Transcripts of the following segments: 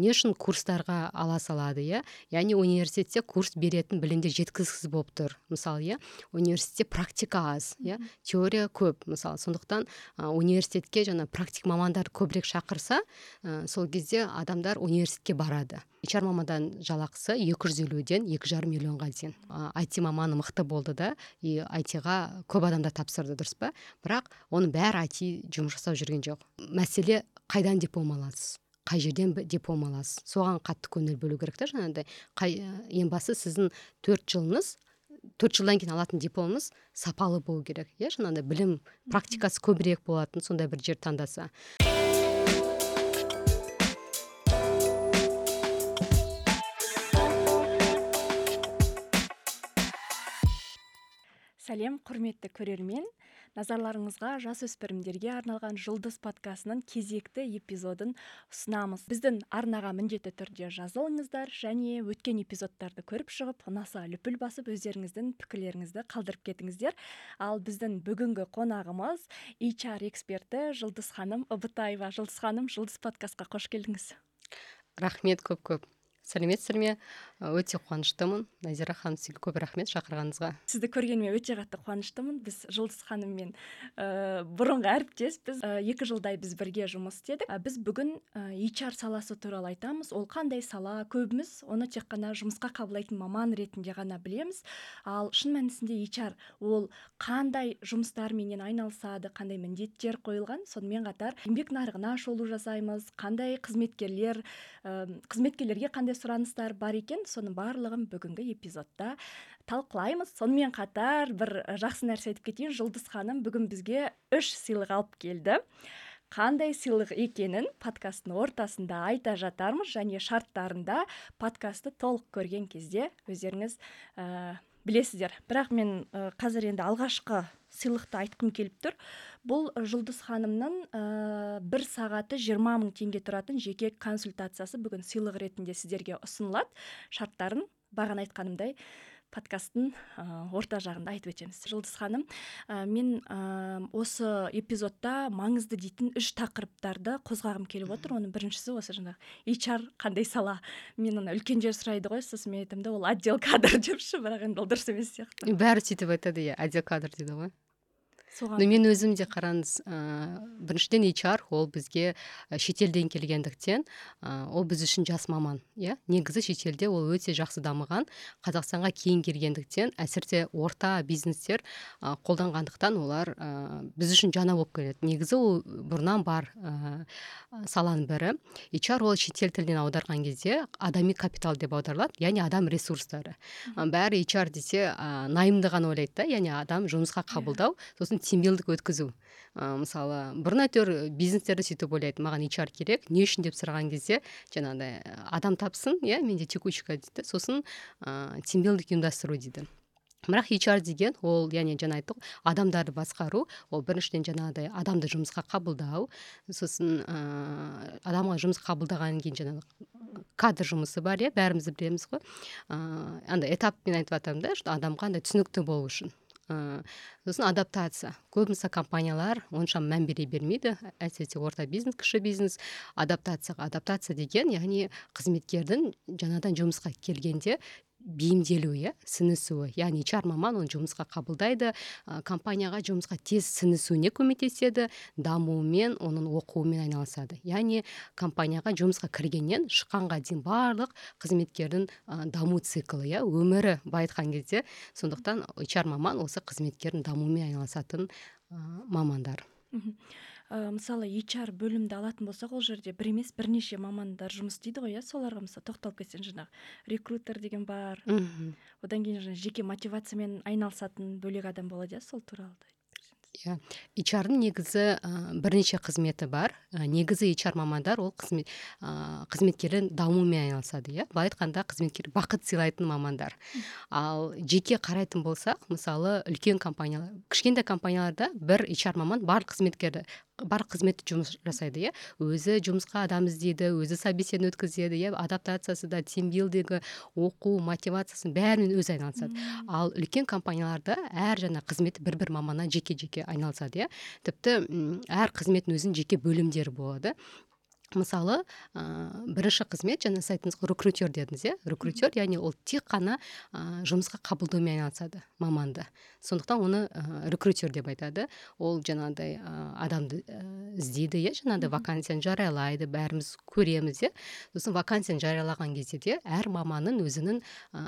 не үшін курстарға ала салады иә? Яғни университетте курс беретін білімдер жеткіліксіз болып тұр. Мысалы иә университетте практика аз иә? Теория көп мысалы. Сондықтан ә, университетке жаңа практик мамандар көбірек шақырса ә, сол кезде адамдар университетке барады. Hr мамандан жалақысы екі жүз елуден екі жарым миллионға дейін. Айти маманы мықты болды да и айтиға көп адамдар тапсырды дұрыс па? Бірақ оның бәрі айти жұмыс жасап жүрген жоқ. Мәселе қайдан диплом аласыз? Қай жерден диплом аласыз? Соған қатты көңіл бөлу керек та жаңағыдай. Қай ең бастысы сіздің төрт жылыңыз төрт жылдан кейін алатын дипломыңыз сапалы болу керек иә? Жаңағыдай білім практикасы көбірек болатын сондай бір жер таңдаса. Сәлем құрметті көрермен. Назарларыңызға жасөспірімдерге арналған жұлдыз подкастының кезекті эпизодын ұсынамыз. Біздің арнаға міндетті түрде жазылыңыздар және өткен эпизодтарды көріп шығып ұнаса лүпіл басып өздеріңіздің пікірлеріңізді қалдырып кетіңіздер. Ал біздің бүгінгі қонағымыз HR эксперті жұлдыз ханым ұбытаева жұлдыз ханым жұлдыз подкастқа қош келдіңіз. Рахмет көп көп сәлеметсіздер ме? Өте қуаныштымын. Назира ханым сізге көп рахмет шақырғаныңызға. Сізді көргеніме өте қатты қуаныштымын. Біз жұлдыз ханыммен ә, бұрынғы әріптеспіз. Ә, екі жылдай біз бірге жұмыс істедік. Ә, біз бүгін ә, HR саласы туралы айтамыз. Ол қандай сала? Көбіміз оны тек қана жұмысқа қабылдайтын маман ретінде ғана білеміз. Ал шын мәнісінде HR ол қандай жұмыстарменен айналысады қандай міндеттер қойылған. Сонымен қатар еңбек нарығына шолу жасаймыз. Қандай қызметкерлер ә, қызметкерлерге қандай сұраныстар бар екен. Соның барлығын бүгінгі эпизодта талқылаймыз. Сонымен қатар бір жақсы нәрсе айтып кетейін. Жұлдыз ханым бүгін бізге үш сыйлық алып келді. Қандай сыйлық екенін подкасттың ортасында айта жатармыз және шарттарында подкастты толық көрген кезде өздеріңіз ә, білесіздер. Бірақ мен қазір енді алғашқы сыйлықты айтқым келіп тұр. Бұл жұлдыз ханымның ә, бір сағаты жиырма мың теңге тұратын жеке консультациясы бүгін сыйлық ретінде сіздерге ұсынылады. Шарттарын бағана айтқанымдай подкасттың орта жағында айтып өтеміз. Жұлдыз ханым ә, мен ә, осы эпизодта маңызды дейтін үш тақырыптарды қозғағым келіп отыр. Оның біріншісі осы жаңағы HR қандай сала? Мен ана үлкендер сұрайды ғой сосын мен айтамын да ол отдел кадр депші бірақ енді ол дұрыс емес сияқты. Бәрі сөйтіп айтады иә отдел кадр дейді ғой. Соған мен өзім де қараңыз ә, біріншіден HR ол бізге шетелден келгендіктен ә, ол біз үшін жас маман иә? Негізі шетелде ол өте жақсы дамыған қазақстанға кейін келгендіктен әсіресе орта бизнестер ә, қолданғандықтан олар ә, біз үшін жаңа болып келеді. Негізі ол бұрыннан бар ә, саланың бірі. HR ол шетел тілінен аударған кезде адами капитал деп аударылады яғни адам ресурстары. Бәрі HR десе ә, найымды ғана ойлайды да яғни адам жұмысқа қабылдау сосын тимбилдік өткізу. Ә, мысалы бұрын әйтеуір бизнестерде сөйтіп ойлайды маған HR керек не үшін деп сұраған кезде жаңағыдай адам тапсын иә менде текучка дейді сосын ыыы тимбилдік ұйымдастыру дейді. Бірақ HR деген ол яғни жаңа айттық адамдарды басқару ол біріншіден жаңағыдай адамды жұмысқа қабылдау сосын ыыы адамға жұмыс қабылдағаннан кейін жаңағы кадр жұмысы бар иә бәріміз білеміз ғой. Ыыы андай этаппен айтып жатырмын да адамға андай түсінікті болу үшін. Сосын адаптация. Көбінесе компаниялар онша мән бере бермейді. Әсіресе орта бизнес кіші бизнес. Адаптацияға адаптация деген яғни қызметкердің жаңадан жұмысқа келгенде бейімделуі иә сіңісуі. Яғни HR маман оны жұмысқа қабылдайды ә, компанияға жұмысқа тез сіңісуіне көмектеседі дамуымен оның оқуымен айналысады. Яғни компанияға жұмысқа кіргеннен шыққанға дейін барлық қызметкердің ә, даму циклі иә өмірі былай айтқан кезде сондықтан HR маман осы қызметкердің дамуымен айналысатын ә, мамандар. Ә, мысалы HR бөлімді алатын болсақ ол жерде бір емес бірнеше мамандар жұмыс істейді ғой иә? Соларға мысалы тоқталып кетсең жаңағы рекрутер деген бар. Мхм одан кейін жаңағы жеке мотивациямен айналысатын бөлек адам болады иә сол туралы иә. Hrдың негізі ә, бірнеше қызметі бар. Ә, негізі HR мамандар ол қызмет ә, қызметкердің дамуымен айналысады иә? Былай айтқанда қызметкер бақыт сыйлайтын мамандар. Ал жеке қарайтын болсақ мысалы үлкен компаниялар кішкентай компанияларда бір HR маман барлық қызметкерді бар қызметті жұмыс жасайды иә. Өзі жұмысқа адам іздейді өзі собеседование өткізеді иә. Адаптациясы да тимбилдингі оқу мотивациясын бәрімен өзі айналысады. Ал үлкен компанияларда әр жаңа қызметі бір бір маманнан жеке жеке айналысады иә. Тіпті әр қызметтің өзінің жеке бөлімдері болады. Мысалы ә, бірінші қызмет жаңа сіз айттыңыз ғой рекрутер дедіңіз иә? Рекрутер яғни ол тек қана ә, жұмысқа қабылдаумен айналысады маманды. Сондықтан оны ә, рекрутер деп айтады. Ол жаңағыдай ә, адамды ә, іздейді иә? Жаңағыдай вакансияны жариялайды бәріміз көреміз иә? Сосын вакансияны жариялаған кезде де әр маманның өзінің ә,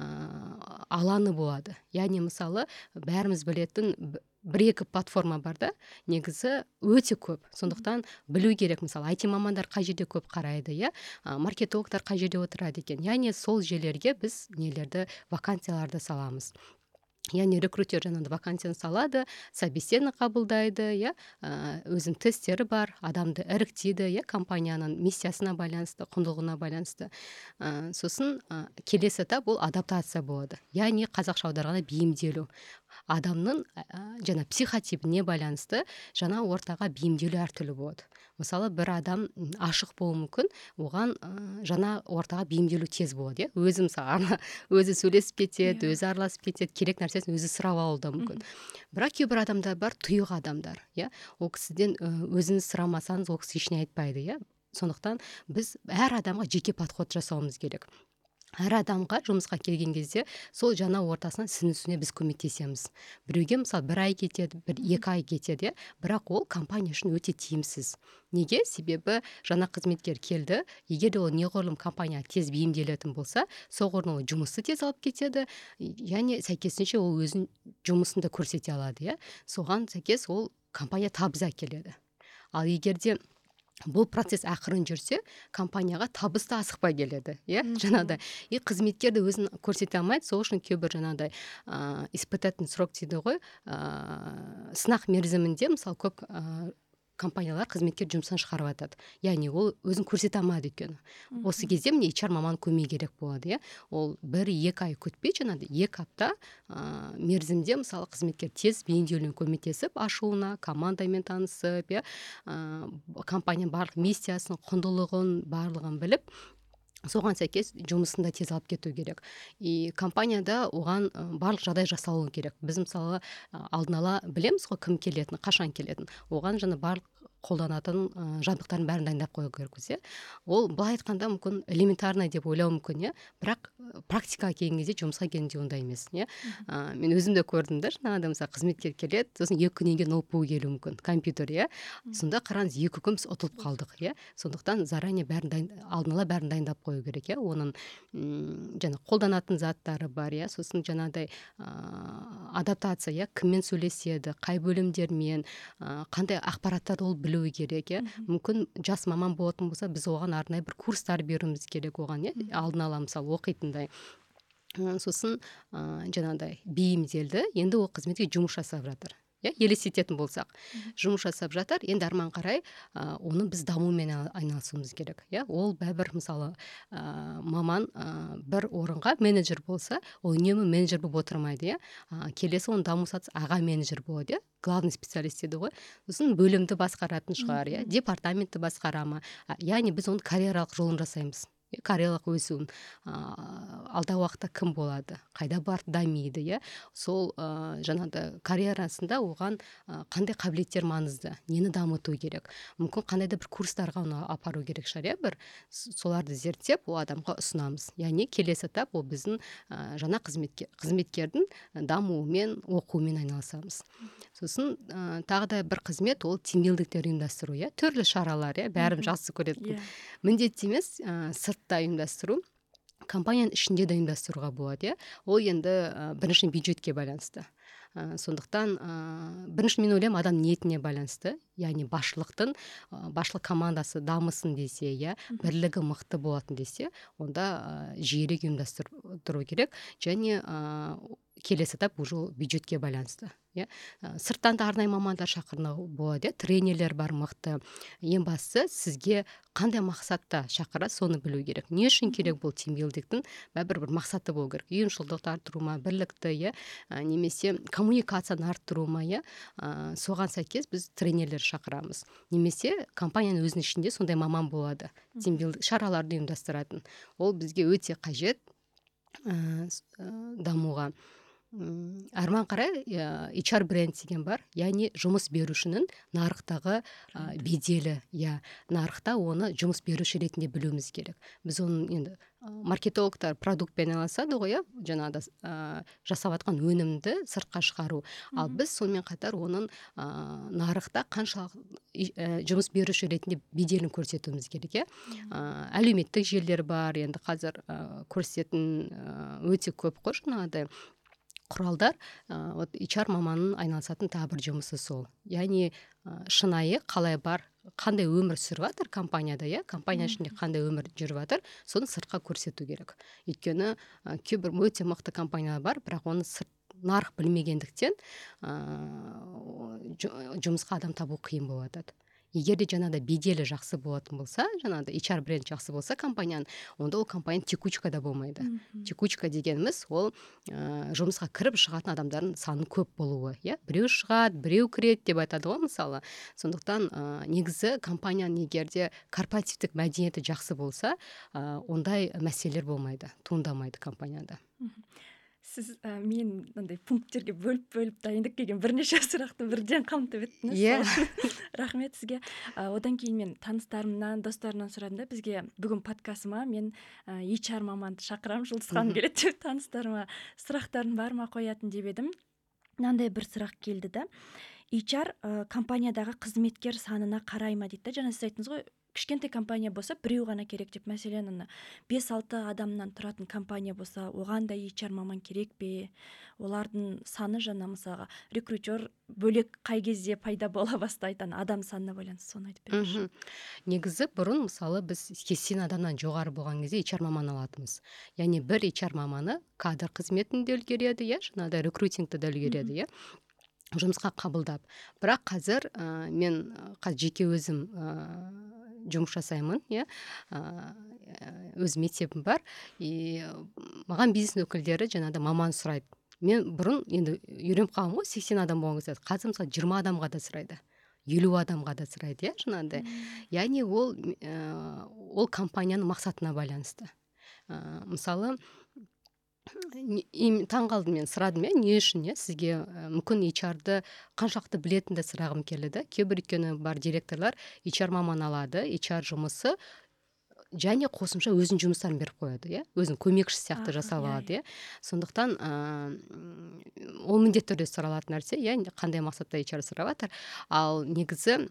алаңы болады. Яғни мысалы бәріміз білетін бір екі платформа бар да негізі өте көп. Сондықтан білу керек. Мысалы айти мамандар қай жерде көп қарайды иә? Маркетологтар қай жерде отырады екен? Яғни сол жерлерге біз нелерді вакансияларды саламыз. Яғни рекрутер жаңағыдай вакансияны салады собеседник қабылдайды иә? Өзінің тесттері бар адамды іріктейді иә? Компанияның миссиясына байланысты құндылығына байланысты. Ә, сосын ә, келесі этап ол адаптация болады. Яғни қазақша аударғанда бейімделу. Адамның ә, жаңа психотипіне байланысты жаңа ортаға бейімделу әртүрлі болады. Мысалы бір адам ашық болуы мүмкін оған ә, жаңа ортаға бейімделу тез болады иә. Өзі мысалы өзі сөйлесіп кетеді yeah. өзі араласып кетеді керек нәрсесін өзі сұрап алуы да мүмкін. Бірақ кейбір адамдар бар тұйық адамдар иә. Ол кісіден өзіңіз сұрамасаңыз ол кісі ештеңе айтпайды иә. Сондықтан біз әр адамға жеке подход жасауымыз керек. Әр адамға жұмысқа келген кезде сол жаңа ортасына сіңісуіне біз көмектесеміз. Біреуге мысалы бір ай кетеді бір екі ай кетеді иә. Бірақ ол компания үшін өте тиімсіз. Неге? Себебі жаңа қызметкер келді. Егер де ол неғұрлым компанияға тез бейімделетін болса соғұрлым ол жұмысты тез алып кетеді. Және сәйкесінше ол өзінің жұмысын да көрсете алады иә. Соған сәйкес ол компания табыс әкеледі. Ал егер де бұл процесс ақырын жүрсе компанияға табыс та асықпай келеді иә? Жаңағыдай и қызметкер де өзін көрсете алмайды сол үшін кейбір жаңағыдай ыыы испытательный срок дейді ғой ыыы сынақ мерзімінде мысалы көп компаниялар қызметкер жұмыстан шығарып жатады. Яғни ол өзін көрсете алмады өйткені. Осы кезде міне HR маман көмегі керек болады иә. Ол бір екі ай күтпей жаңағыдай екі апта ә, мерзімде мысалы қызметкер тез бейімделуіне көмектесіп ашуына командамен танысып иә. Ә, компанияның барлық миссиясын құндылығын барлығын біліп соған сәйкес жұмысын да тез алып кету керек. И компанияда оған барлық жағдай жасалуы керек. Біз мысалы алдын ала білеміз ғой кім келетінін қашан келетінін оған жаңа барлық қолданатын ә, жабдықтардың бәрін дайындап қою керекпіз иә ол былай айтқанда мүмкін элементарный деп ойлау мүмкін иә. Бірақ практикаға келген кезде жұмысқа келгенде ондай емес иә. Ә, мен өзім де көрдім да жаңағыдай мысалы қызметкер келеді сосын екі күннен кейін ноутбук келуі мүмкін компьютер иә. Сонда қараңыз екі күн біз ұтылып қалдық иә. Сондықтан заранее бәрін дайын алдын ала бәрін дайындап қою керек иә. Оның жаңа қолданатын заттары бар иә. Сосын жаңағыдай ыыы адаптация иә. Кіммен сөйлеседі қай бөлімдермен ә, қандай ақпараттарды ол білуі керек иә. Мүмкін жас маман болатын болса біз оған арнайы бір курстар беруіміз керек оған иә. Алдын ала мысалы оқитындай. Сосын ыыы жаңағыдай бейімделді. Енді ол қызметке жұмыс жасап жатыр. Иә елестететін болсақ. Жұмыс жасап жатыр енді арман қарай ә, оны біз дамумен айналысуымыз керек иә. Ол бәрібір мысалы ә, маман ә, бір орынға менеджер болса ол үнемі менеджер болып отырмайды иә. Ә, келесі оның даму сатысы аға менеджер болады иә. Главный специалист дейді ғой. Сосын бөлімді басқаратын шығар иә. Департаментті басқара ма? Яғни біз оның карьералық жолын жасаймыз. Карьералық өсуін ыыы алдағы уақытта кім болады қайда барып дамиды иә? Сол ыыы жаңағыдай карьерасында оған қандай қабілеттер маңызды нені дамыту керек? Мүмкін қандай да бір курстарға оны апару керек шығар иә? Бір соларды зерттеп ол адамға ұсынамыз. Яғни келесі этап ол біздің ә, жаңа қызметке қызметкердің дамуымен оқуымен айналысамыз. Сосын ә, тағы да бір қызмет ол тимбилдингтер ұйымдастыру иә? Түрлі шаралар иә? Бәрін жақсы көреді yeah. міндетті емес ә, сыртта ұйымдастыру компанияның ішінде де ұйымдастыруға болады иә. Ол енді ә, бірінші бюджетке байланысты. Ә, сондықтан ә, бірінші мен ойлаймын адам ниетіне байланысты. Яғни басшылықтың басшылық командасы дамысын десе иә бірлігі мықты болатын десе онда ә, жиірек ұйымдастыру керек. Және ә, келесі этап уже бюджетке байланысты иә. Сырттан да арнайы мамандар шақыру болады иә. Тренерлер бар мықты. Ең бастысы сізге қандай мақсатта шақырады соны білу керек. Не үшін керек бұл тимбилдингтің бәрібір бір мақсаты болу керек. Ұйымшылдықты арттыру ма бірлікті иә немесе коммуникацияны арттыру ма иә. Соған сәйкес біз тренерлер шақырамыз. Немесе компанияның өзінің ішінде сондай маман болады. Тимбилдинг шараларды ұйымдастыратын. Ол бізге өте қажет ә, дамуға. Арман қарай hr бренд деген бар. Яғни жұмыс берушінің нарықтағы беделі. Иә нарықта оны жұмыс беруші ретінде білуіміз керек. Біз оның енді маркетологтар продуктпен айналысады ғой иә? Жаңағыда ә, жасап жатқан өнімді сыртқа шығару. Ал біз сонымен қатар оның ә, нарықта қаншалық ә, жұмыс беруші ретінде беделін көрсетуіміз керек иә? Әлеуметтік желілер бар. Енді қазір ә, көрсететін өте көп қой жаңағыдай. Құралдар ә, вот HR маманның айналысатын тағы бір жұмысы сол. Яғни ә, шынайы қалай бар қандай өмір сүріп жатыр компанияда иә? Компания ішінде қандай өмір жүріп жатыр соны сыртқа көрсету керек. Өйткені ә, кейбір өте мықты компаниялар бар бірақ оны сырт нарық білмегендіктен ыыы жұмысқа адам табу қиын болып жатады егер де жаңағыдай беделі жақсы болатын болса жаңағыдай HR бренд жақсы болса компанияның онда ол компания текучкада болмайды. Текучка дегеніміз ол ә, жұмысқа кіріп шығатын адамдардың саны көп болуы иә? Біреу шығады біреу кіреді деп айтады ғой мысалы. Сондықтан ә, негізі компанияның егер де корпоративтік мәдениеті жақсы болса ә, ондай мәселелер болмайды туындамайды компанияда. Сіз ә, мен мынандай пункттерге бөліп бөліп дайындап келген бірнеше сұрақты бірден қамтып өттіңіз. Иә. Yeah. рахмет сізге. Ә, одан кейін мен таныстарымнан достарымнан сұрадым да бізге бүгін подкастыма мен ә, HR маманды шақырамын жұлдыз ханым келеді деп таныстарыма сұрақтарың бар ма қоятын деп едім. Мынандай бір сұрақ келді да. HR ә, компаниядағы қызметкер санына қарай ма дейді да? Жаңа сіз айттыңыз ғой кішкентай компания болса біреу ғана керек деп мәселен ана бес алты адамнан тұратын компания болса оған да HR маман керек пе? олардың саны жаңа мысалға рекрутер бөлек қай кезде пайда бола бастайды ана адам санына байланысты соны айтып беріңізші. Негізі бұрын мысалы біз сексен адамнан жоғары болған кезде HR маман алатынбыз. Яғни бір HR маманы кадр қызметін де үлгереді иә? жаңағыдай рекрутингті де үлгереді иә? Жұмысқа қабылдап. Бірақ қазір ә, мен қазір жеке өзім жұмыс жасаймын иә. Өз мектебім бар. И маған бизнес өкілдері жаңағыдай маман сұрайды. Мен бұрын енді үйреніп қалғанмын ғой сексен адам болған кезде қазір мысалы жиырма адамға да сұрайды. Елу адамға да сұрайды иә жаңағыдай. Яғни ол ә, ол компанияның мақсатына байланысты. Ә, мысалы таң қалдым мен сұрадым иә не үшін иә сізге мүмкін ды қаншалықты білетінді сұрағым келді да кейбір өйткені бар директорлар HR маман алады HR жұмысы және қосымша өзінің жұмыстарын беріп қояды иә өзінің көмекшісі сияқты жасап иә, алады иә. иә. Сондықтан ыыы ол міндетті түрде сұралатын нәрсе иә қандай мақсатта HR сұрап жатыр ал негізі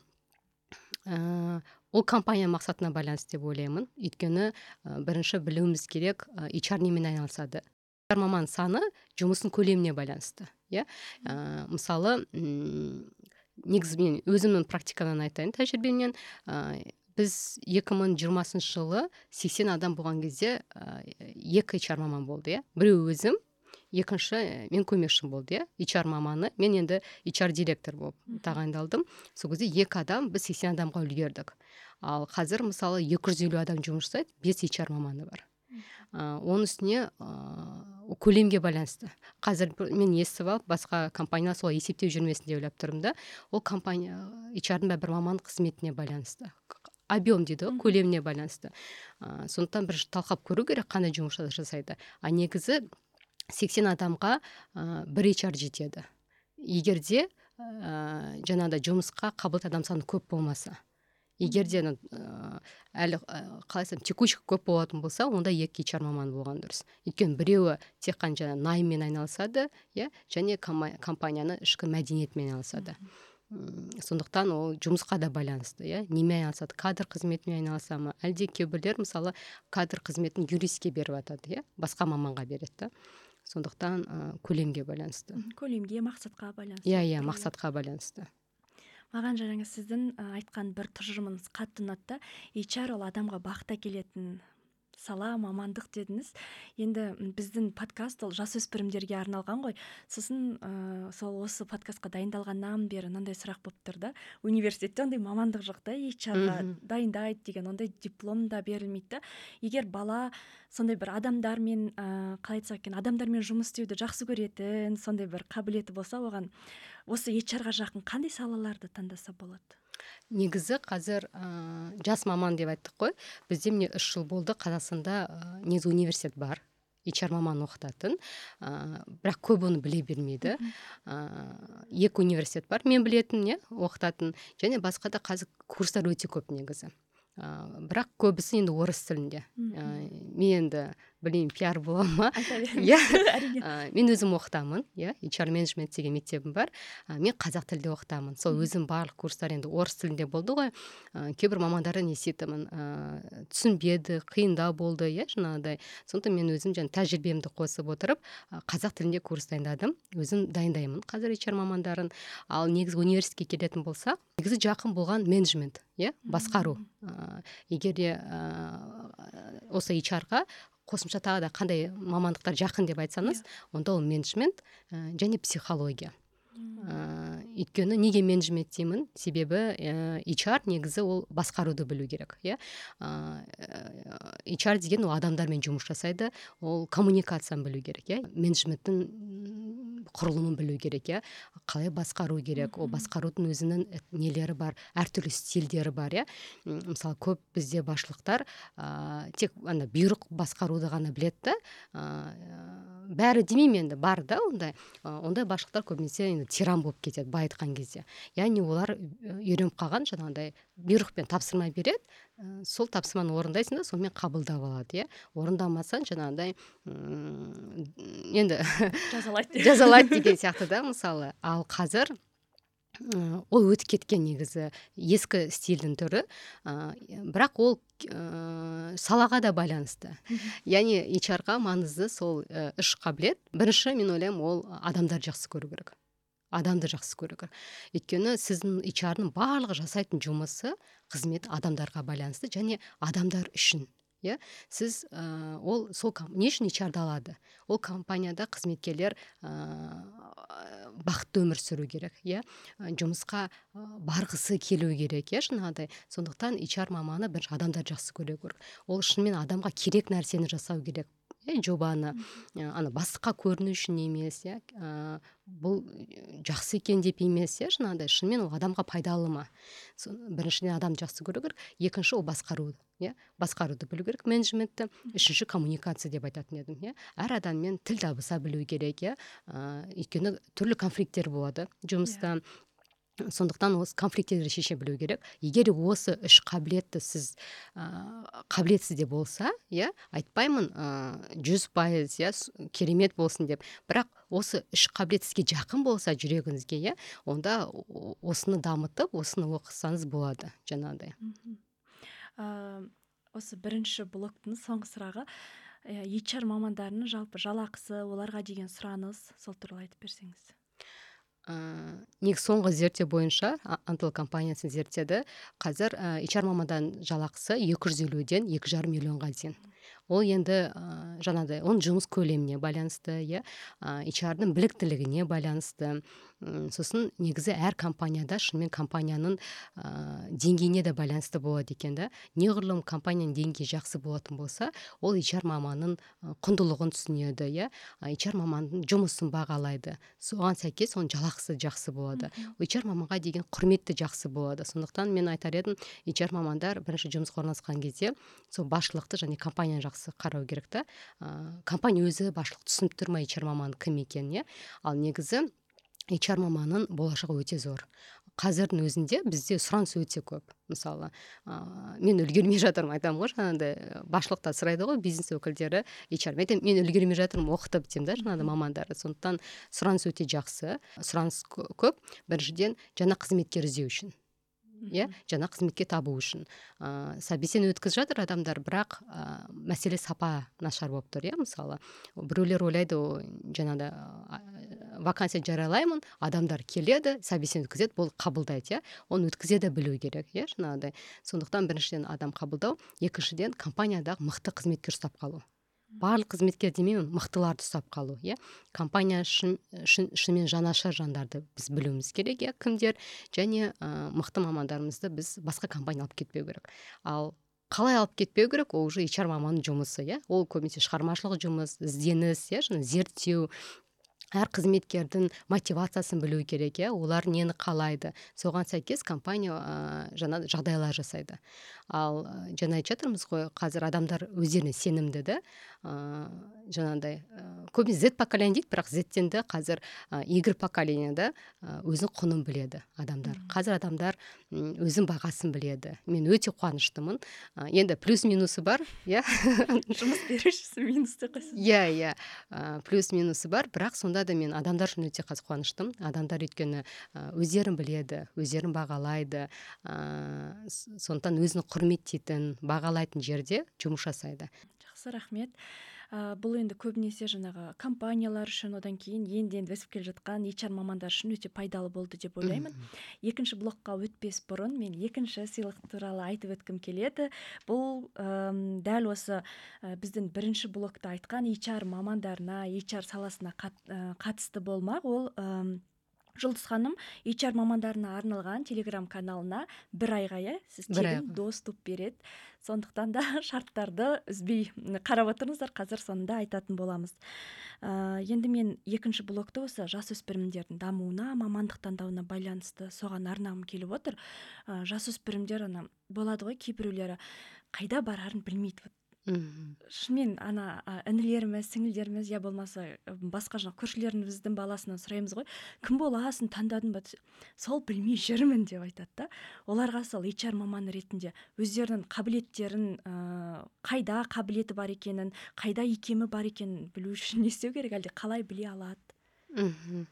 ыыы ол компания мақсатына байланысты деп ойлаймын. Өйткені бірінші білуіміз керек HR немен айналысады? Маман саны жұмыстың көлеміне байланысты иә? Ә, мысалы негізі мен өзімнің практикадан айтайын тәжірибемнен. Ә, біз 2020 жылы 80 адам болған кезде ә, екі HR маман болды иә? Біреу өзім екінші мен көмекшім болды иә? HR маманы. Мен енді HR директор болып тағайындалдым. Сол кезде екі адам біз 80 адамға үлгердік. Ал қазір мысалы 250 адам жұмыс жасайды бес HR маманы бар. Ә, оның үстіне көлемге байланысты. Қазір мен естіп алып басқа компаниялар солай есептеп жүрмесін деп ойлап тұрмын да. Ол компания hrдың бір маман қызметіне байланысты. Объем дейді ғой көлеміне байланысты. Ә, сондықтан бір талқылап көру керек қандай жұмыс жасайды. А негізі сексен адамға ә, бір HR жетеді. Егер де ә, жаңағыдай жұмысқа қабылдайтын адам саны көп болмаса. Егер де әлі қалай айтсам текучка көп болатын болса онда екі HR маман болған дұрыс. Өйткені біреуі тек қана жаңағы найммен айналысады иә және компанияның ішкі мәдениетімен айналысады. Сондықтан ол жұмысқа да байланысты иә. Немен айналысады кадр қызметімен айналыса ма? Әлде кейбіреулер мысалы кадр қызметін юристке беріп жатады иә басқа маманға береді да. Сондықтан ә, көлемге байланысты. Көлемге мақсатқа байланысты. иә иә мақсатқа байланысты. Маған жаңағы сіздің айтқан бір тұжырымыңыз қатты ұнады да HR ол адамға бақыт әкелетін сала мамандық дедіңіз. Енді біздің подкаст ол жасөспірімдерге арналған ғой. Сосын ә, сол осы подкастқа дайындалғаннан бері мынандай сұрақ болып тұр да. Университетте ондай мамандық жоқ та ға дайындайды деген ондай диплом да берілмейді да. Егер бала сондай бір адамдармен ә, қалай айтсақ екен адамдармен жұмыс істеуді жақсы көретін сондай бір қабілеті болса оған осы ға жақын қандай салаларды таңдаса болады? Негізі қазір ә, жас маман деп айттық қой. Бізде міне үш жыл болды қазақстанда ә, негізі университет бар HR маман оқытатын. Ә, бірақ көп оны біле бермейді. Ә, екі университет бар мен білетін иә оқытатын. Және басқа да қазір курстар өте көп негізі. Ә, бірақ көбісі енді орыс тілінде. Ә, мен енді білмеймін пиар бола ма? Иә мен өзім оқытамын иә HR менеджмент деген мектебім бар. Мен қазақ тілде оқытамын. Сол өзім барлық курстар енді орыс тілінде болды ғой. Ә, кейбір мамандардан еститінмін ә, түсінбеді қиындау болды иә жаңағыдай. Сондықтан мен өзім жаңа тәжірибемді қосып отырып қазақ тілінде курс дайындадым. Өзім дайындаймын қазір HR мамандарын. Ал негізі университетке келетін болсақ негізі жақын болған менеджмент иә басқару. Ә, егер де ә, осы HR-ға қосымша тағы да қандай мамандықтар жақын деп айтсаңыз yeah. Иә. онда ол менеджмент ә, және психология ә, өйткені неге менеджмент деймін себебі ә, HR негізі ол басқаруды білу керек иә HR деген ол адамдармен жұмыс жасайды ол коммуникацияны білу керек иә менеджменттің құрылымын білу керек иә. Қалай басқару керек ол басқарудың өзінің нелері бар әртүрлі стильдері бар иә. Мысалы көп бізде басшылықтар ә, тек ана бұйрық басқаруды ғана біледі да. Ә, бәрі демеймін енді бар да ондай. Ондай басшылықтар көбінесе енді тиран болып кетеді былай айтқан кезде. Яғни олар үйреніп қалған жаңағыдай бұйрықпен тапсырма береді ә, сол тапсырманы орындайсың да сонымен қабылдап алады иә. Орындамасаң жаңағыдай енді жазалайды. деген сияқты да мысалы. Ал қазір ол өтіп кеткен негізі ескі стильдің түрі ә, бірақ ол ә, салаға да байланысты. Яғни hr маңызды сол ә, үш қабілет. Бірінші мен ойлаймын ол адамдарды жақсы көру керек. Адамды жақсы көру керек. Өйткені сіздің hrдың барлығы жасайтын жұмысы қызмет адамдарға байланысты және адамдар үшін. Иә сіз ә, ол сол не үшін hr алады? Ол компанияда қызметкерлер ә, бақытты өмір сүру керек иә? Жұмысқа барғысы келу керек иә жаңағыдай сондықтан hr маманы бірінші адамдарды жақсы көру керек. Ол шынымен адамға керек нәрсені жасау керек. Иә жобаны ана бастыққа көріну үшін емес иә бұл жақсы екен деп емес иә жаңағыдай шынымен ол адамға пайдалы ма? Біріншіден адамды жақсы көру керек екінші ол басқару иә басқаруды білу керек менеджментті. Үшінші коммуникация деп айтатын едім иә әр адаммен тіл табыса білу керек иә өйткені түрлі конфликттер болады. Жұмыста yeah иә сондықтан осы конфликттерді шеше білу керек. Егер осы үш қабілетті сіз ә, қабілетсіз де болса иә айтпаймын жүз пайыз иә керемет болсын деп. Бірақ осы үш қабілет сізге жақын болса жүрегіңізге иә онда осыны дамытып осыны оқысаңыз болады жаңағыдай. Осы бірінші блоктың соңғы сұрағы HR мамандарының жалпы жалақысы оларға деген сұраныс сол туралы айтып берсеңіз. Ыыы негізі соңғы зерттеу бойынша антл компаниясы зерттеді. Қазір ә, HR мамандарының жалақысы екі жүз елуден екі жарым миллионға дейін. Ол енді ә, жаңағыдай оның жұмыс көлеміне байланысты иә hrдың біліктілігіне байланысты. Сосын негізі әр компанияда шынымен компанияның ә, деңгейіне де байланысты болады екен да. Неғұрлым компанияның деңгейі жақсы болатын болса ол hr маманның құндылығын түсінеді иә. Hr маманның жұмысын бағалайды. Соған сәйкес оның жалақысы жақсы болады. Hr маманға деген құрметті жақсы болады. Сондықтан мен айтар едім hr мамандар бірінші жұмысқа орналасқан кезде сол басшылықты және компанияны жақсы қарау керек та. Ә, компания өзі басшылық түсініп тұр ма hr маманның кім екенін иә. Ал негізі HR маманның болашағы өте зор. Қазірдің өзінде бізде сұраныс өте көп. Мысалы ә, мен үлгермей жатырмын айтамын ғой жаңағыдай басшылықта сұрайды ғой бизнес өкілдері. HR мен айтамын мен үлгермей жатырмын оқытып деймін да жаңағыдай мамандарды. Сондықтан сұраныс өте жақсы. Сұраныс көп. Біріншіден жаңа қызметкер іздеу үшін. Иә жаңа қызметке табу үшін. Ә, собеседование өткізіп жатыр адамдар бірақ ә, мәселе сапа нашар болып тұр иә мысалы. Біреулер ойлайды жаңағыдай вакансия жариялаймын адамдар келеді собеседование өткізеді бұл қабылдайды иә. Оны өткізе де білу керек иә жаңағыдай. Сондықтан біріншіден адам қабылдау екіншіден компаниядағы мықты қызметкер ұстап қалу. Барлық қызметкер демеймін мықтыларды ұстап қалу иә. Компания шын, шынымен жанашыр жандарды біз білуіміз керек иә кімдер. Және ә, мықты мамандарымызды біз басқа компания алып кетпеу керек. Ал қалай алып кетпеу керек ол уже HR маманның жұмысы иә. Ол көбінесе шығармашылық жұмыс ізденіс иә зерттеу әр қызметкердің мотивациясын білу керек иә? Олар нені қалайды? Соған сәйкес компания ә, жаңа жағдайлар жасайды. Ал жаңа айтып жатырмыз ғой қазір адамдар өздеріне сенімді да? Жаңағыдай ә, көбінесе z поколение дейді бірақ зтен де қазір ә, y поколение да өзінің құнын біледі адамдар. Қазір адамдар өзінің бағасын біледі. Мен өте қуаныштымын. Енді плюс минусы бар иә? Жұмыс берушісі минус деп иә иә. Плюс минусы бар бірақ сонда да мен адамдар үшін өте қазір қуаныштымын. Адамдар өйткені өздерін біледі өздерін бағалайды. Ыыы сондықтан өзін құрметтейтін бағалайтын жерде жұмыс жасайды. Жақсы рахмет. Ә, бұл енді көбінесе жаңағы компаниялар үшін одан кейін енді енді өсіп келе жатқан HR мамандар үшін өте пайдалы болды деп ойлаймын. Екінші блокқа өтпес бұрын мен екінші сыйлық туралы айтып өткім келеді. Бұл дәл осы ә, біздің бірінші блокта айтқан HR мамандарына HR саласына қат, ә, қатысты болмақ. Ол жұлдыз ханым HR мамандарына арналған телеграм каналына бір айға иә сіз тегін доступ береді. Сондықтан да шарттарды үзбей қарап отырыңыздар қазір соңында айтатын боламыз. Ә, енді мен екінші блокты осы жасөспірімдердің дамуына мамандық таңдауына байланысты соған арнағым келіп отыр. Ә, жасөспірімдер ана болады ғой кейбіреулері қайда барарын білмейді мхм шынымен ана інілеріміз сіңілдеріміз я болмаса басқа жаңағы көршілеріміздің баласынан сұраймыз ғой. Кім боласың таңдадың ба? Сол білмей жүрмін деп айтады да. Оларға сол HR маманы ретінде өздерінің қабілеттерін ә, қайда қабілеті бар екенін қайда икемі бар екенін білу үшін не істеу керек әлде қалай біле алады? Мхм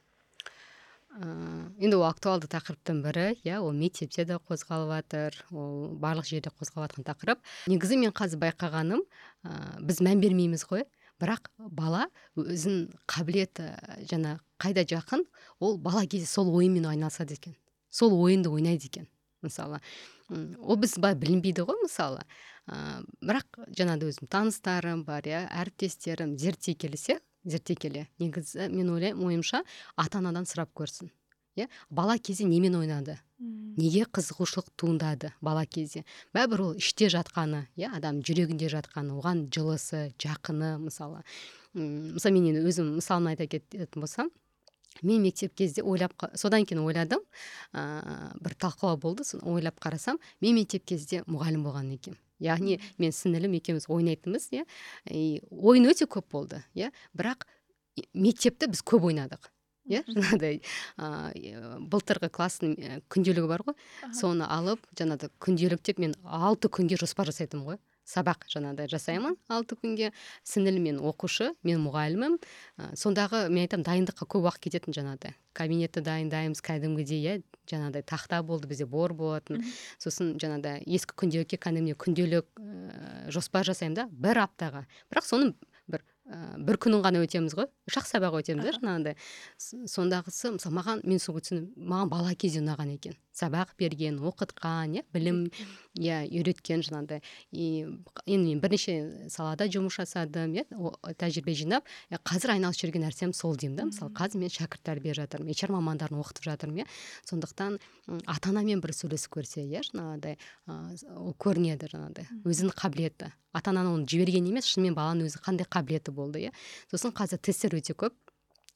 енді ол актуалды тақырыптың бірі иә ол мектепте де қозғалып жатыр ол барлық жерде қозғалып жатқан тақырып. Негізі мен қазір байқағаным ә, біз мән бермейміз ғой бірақ бала өзін қабілеті жаңа қайда жақын ол бала кезде сол ойынмен айналысады екен сол ойынды ойнайды екен мысалы. Ол біз былай білінбейді ғой мысалы. Ә, бірақ жаңағыдай өзім таныстарым бар иә әріптестерім зерттей келсе зерттей келе негізі мен ойлаймын ойымша ата анадан сұрап көрсін. Иә? Бала кезде немен ойнады? Неге қызығушылық туындады бала кезде? Бәрібір ол іште жатқаны иә адам жүрегінде жатқаны оған жылысы жақыны мысалы. Мысалы мен енді өзім мысалын айта кететін болсам мен мектеп кезде ойлап содан кейін ойладым ә, бір талқылау болды соны ойлап қарасам мен мектеп кезде мұғалім болған екенмін. Яғни мен сіңілім екеуміз ойнайтынбыз иә. Ойын өте көп болды иә. Бірақ мектепті біз көп ойнадық иә. Жаңағыдай ыыы былтырғы класстың күнделігі бар ғой. Соны алып жаңағыдай күнделіктеп мен алты күнге жоспар жасайтынмын ғой. Сабақ жаңағыдай жасаймын алты күнге. Сіңілім мен оқушы мен мұғалімім. Ә, сондағы мен айтамын дайындыққа көп уақыт кететін жаңағыдай. Кабинетті дайындаймыз кәдімгідей иә жаңағыдай тақта болды бізде бор болатын. Сосын жаңағыдай ескі күнделікке кәдімгідей күнделік ә, жоспар жасаймын да бір аптаға. Бірақ соны бір ә, бір күнін ғана өтеміз ғой. Үш ақ сабақ өтеміз да жаңағыдай. Сондағысы мысалы маған мен сол маған бала кезде ұнаған екен. Сабақ берген оқытқан иә білім иә үйреткен жаңағыдай. И енді мен бірнеше салада жұмыс жасадым иә тәжірибе жинап. Қазір айналысып жүрген нәрсем сол деймін да. Мысалы қазір мен шәкірт тәрбие жатырмын HR мамандарын оқытып жатырмын иә. Сондықтан ата анамен бір сөйлесіп көрсе иә жаңағыдай ол көрінеді жаңағыдай өзінің қабілеті. Ата ананы оны жіберген емес шынымен баланың өзі қандай қабілеті болды иә. Сосын қазір тесттер өте көп.